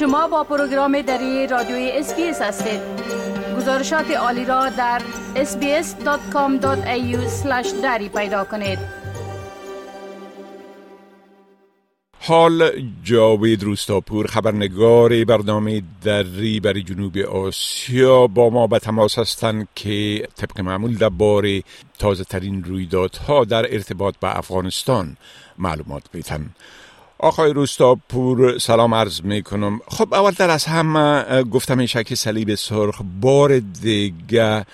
شما با پروگرام دری رادیوی SBS هستید. گزارشات عالی را در sbs.com.au/dari پیدا کنید. حال جاوید روستاپور خبرنگار برنامه دری بر جنوب آسیا با ما به تماس هستند که طبق معمول بار تازه ترین رویدادها در ارتباط به افغانستان معلومات بیتن آقای روستاپور سلام عرض می کنم خب اول از همه گفتم میشه که صلیب سرخ بار دیگه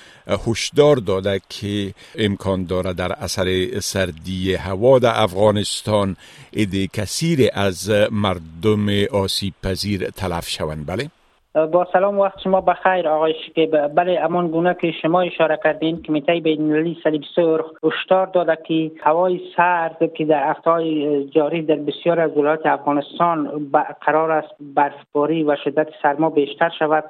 هشدار داده که امکان داره در اثر سردی هوا در افغانستان ایده کثیر از مردم آسیب پذیر تلف شوند بله؟ با سلام وقت شما بخیر آقای شکیب. بله امان گونه که شما اشاره کردین کمیته بین المللی صلیب سرخ هشدار داده که هوای سرد که در هفته جاری در بسیار از ولایات افغانستان قرار است برفباری و شدت سرما بیشتر شود.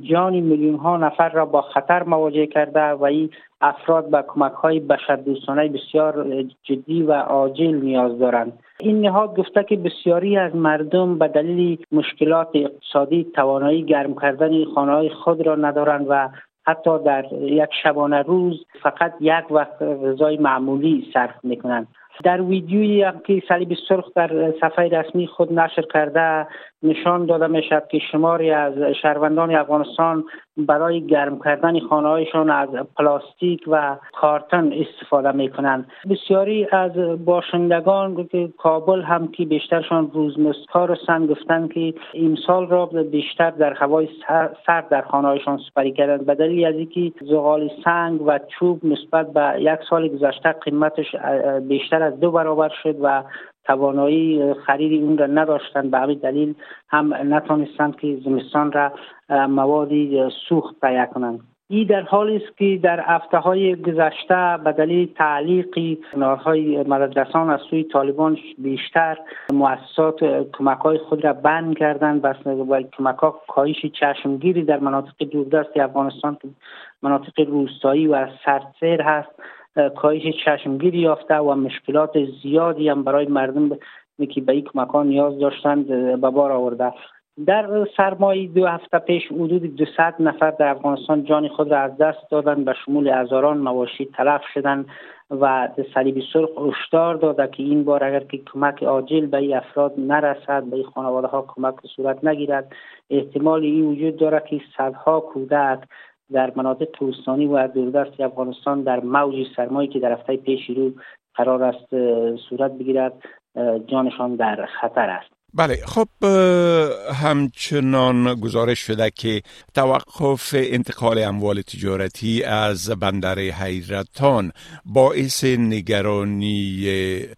جان میلیون ها نفر را با خطر مواجه کرده و این افراد به کمک های بشردوستانه بسیار جدی و عاجل نیاز دارند. این نهاد گفته که بسیاری از مردم به دلیل مشکلات اقتصادی توانایی گرم کردن خانه های خود را ندارند و حتی در یک شبانه روز فقط یک وقت غذای معمولی صرف می‌کنند. در ویدیویی هم که صلیب سرخ در صفحه رسمی خود نشر کرده نشان داده می شود که شماری از شهروندان افغانستان برای گرم کردن خانه هایشان از پلاستیک و کارتن استفاده می کنند بسیاری از باشندگان که کابل هم که بیشترشان روزمستکار سن گفتند که امسال را بیشتر در هوای سرد در خانه هایشان سپری کردند. به دلیل از اینکه زغال سنگ و چوب نسبت به یک سال گذشته قیمتش بیشتر از دو برابر شد و توانایی خرید اون را نداشتند. به همین دلیل هم نتانستند که زمستان را موادی سوخت تهیه کنند. این در حالی است که در هفته های گذشته به دلیل تعلیق نارهای مددرسان از سوی طالبان بیشتر مؤسسات کمک های خود را بند کردند و کمک ها کاهش چشمگیری در مناطق دوردست افغانستان که مناطق روستایی و سرسر هست. کاهش چشمگیری یافته و مشکلات زیادی هم برای مردم که به این مکان نیاز داشتند به بار آورده. در سرمایه دو هفته پیش حدود 200 نفر در افغانستان جان خود را از دست دادند به شمول هزاران مواشی تلف شدند و صلیب سرخ هشدار داده که این بار اگر که کمک عاجل به این افراد نرسد به این خانواده ها کمک صورت نگیرد. احتمال این وجود دارد که صدها کودک در مناطق کوهستانی و دوردست افغانستان در موج سرمایی که در هفته پیش رو قرار است صورت بگیرد جانشان در خطر است بله خب همچنان گزارش شده که توقف انتقال اموال تجارتی از بندر حیرتان باعث نگرانی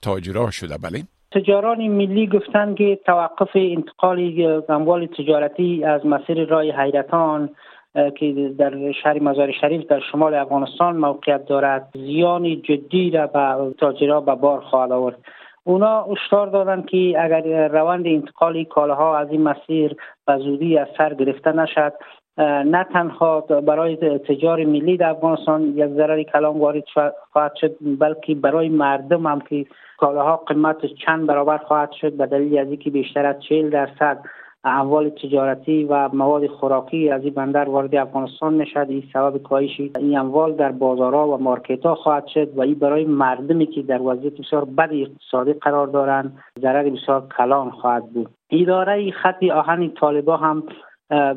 تاجران شده بله؟ تجاران ملی گفتند که توقف انتقال اموال تجارتی از مسیر رای حیرتان که در شهر مزار شریف در شمال افغانستان موقعیت دارد. زیانی جدی را به تاجرا به بار خواهد آورد. اونا اشتار دادند که اگر روند انتقال کالاها از این مسیر به زودی از سر گرفته نشد نه تنها برای تجار ملی در افغانستان یک ضرر کلان وارد خواهد شد بلکه برای مردم هم که کالاها قیمت چند برابر خواهد شد به دلیل از اینکه بیشتر از 40 درصد اموال تجارتی و مواد خوراکی از این بندر وارد افغانستان نشد. این سبب کاهش این اموال در بازارها و مارکت ها خواهد شد و این برای مردمی که در وضعیت بسیار بد اقتصادی قرار دارند ضرر بسیار کلان خواهد بود. اداره خط آهن طالبا هم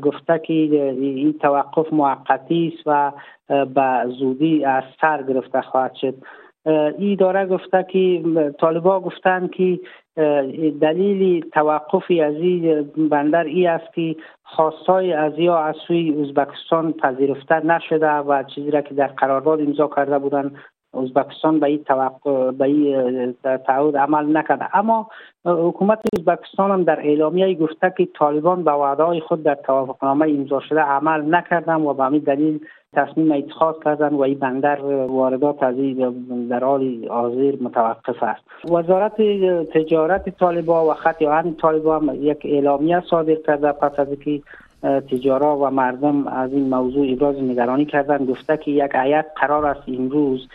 گفته که این توقف موقتی است و به زودی از سر گرفته خواهد شد. ای داره گفته که طالبا گفتند که دلیل توقفی از این بندر ای است که خواستای از یا از سوی ازبکستان پذیرفته نشده و چیزی را که در قرارداد امضا کرده بودند ازبکستان به این توقع به این تعهد عمل نکرده اما حکومت ازبکستان هم در اعلامیه گفته که طالبان به وعده خود در توافقنامه امضا شده عمل نکردن و به همین دلیل تصمیم اتخاذ کردن و این بندر واردات از در حال حاضر متوقف است وزارت تجارت طالبا و خط آهن طالبا هم یک اعلامیه صادر کرده پس از اینکه تجارا و مردم از این موضوع ابراز نگرانی کردن گفته که یک هیئت قرار است امروز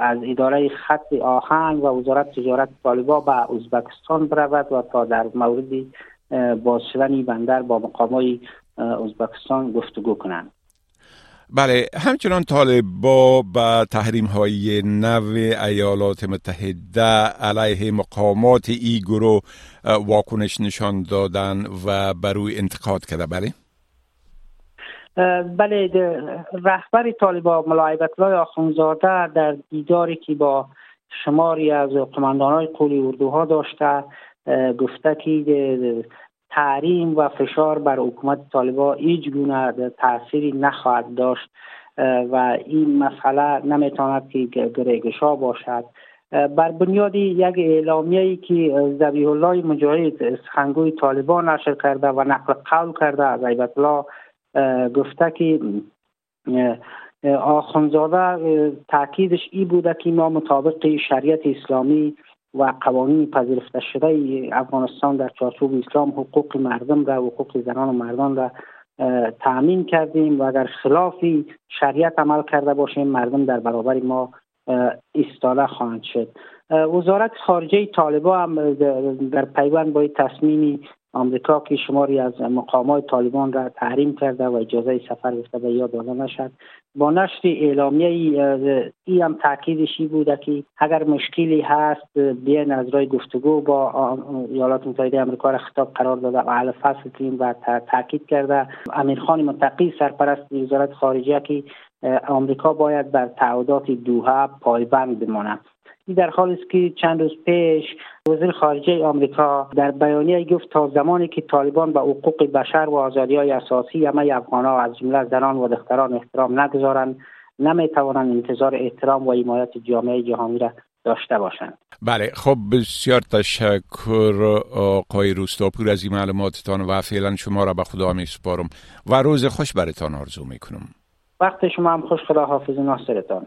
از اداره خط آهن و وزارت تجارت طالبا به ازبکستان برود و تا در مورد باز شدن بندر با مقامای ازبکستان گفتگو کنند. بله همچنان طالبا به تحریم های نو ایالات متحده علیه مقامات ای گروه واکنش نشان دادن و بروی انتقاد کرده. بله. بله رهبر طالبا ملایبت الله آخونزاده در دیداری که با شماری از قماندان های قولی اردوها داشته گفته که تحریم و فشار بر حکومت طالبا هیچ گونه تأثیری نخواهد داشت و این مسئله نمی‌تواند که گریگشا باشد. بر بنیاد یک اعلامیه که زبیح الله مجاهد سخنگوی طالبان نشر کرده و نقل قول کرده از الله گفته که آخونزاده تاکیدش ای بوده که ما مطابق شریعت اسلامی و قوانین پذیرفته شده افغانستان در چارچوب اسلام حقوق مردم را حقوق زنان و مردان را تأمین کردیم و اگر خلافی شریعت عمل کرده باشیم مردم در برابر ما ایستاده خواهند شد. وزارت خارجه طالبا هم در پیوند با تصمیمی آمریکا که شماری از مقامات طالبان را تحریم کرده و اجازه سفر گفته به یاد داده نشد. با نشر اعلامیه ای هم تاکیدشی بوده که اگر مشکلی هست بیاین از رای گفتگو با ایالات متحده آمریکا را خطاب قرار داده و حل فصل کنیم و تاکید کرده. امیرخان متقی سرپرست وزارت خارجه که آمریکا باید بر تعهدات دوها پایبند بماند. در حالی است که چند روز پیش وزیر خارجه آمریکا در بیانیه گفت تا زمانی که طالبان به حقوق بشر و آزادی های اساسی همه افغانها از جمله زنان و دختران احترام نگذارند نمی‌توانند انتظار احترام و حمایت جامعه جهانی را داشته باشند. بله خب بسیار تشکر آقای روستاپور از این معلوماتتان و فعلا شما را به خدا می سپارم و روز خوش برتان آرزو می کنم وقت شما هم خوش خدا حافظ ناصرتان.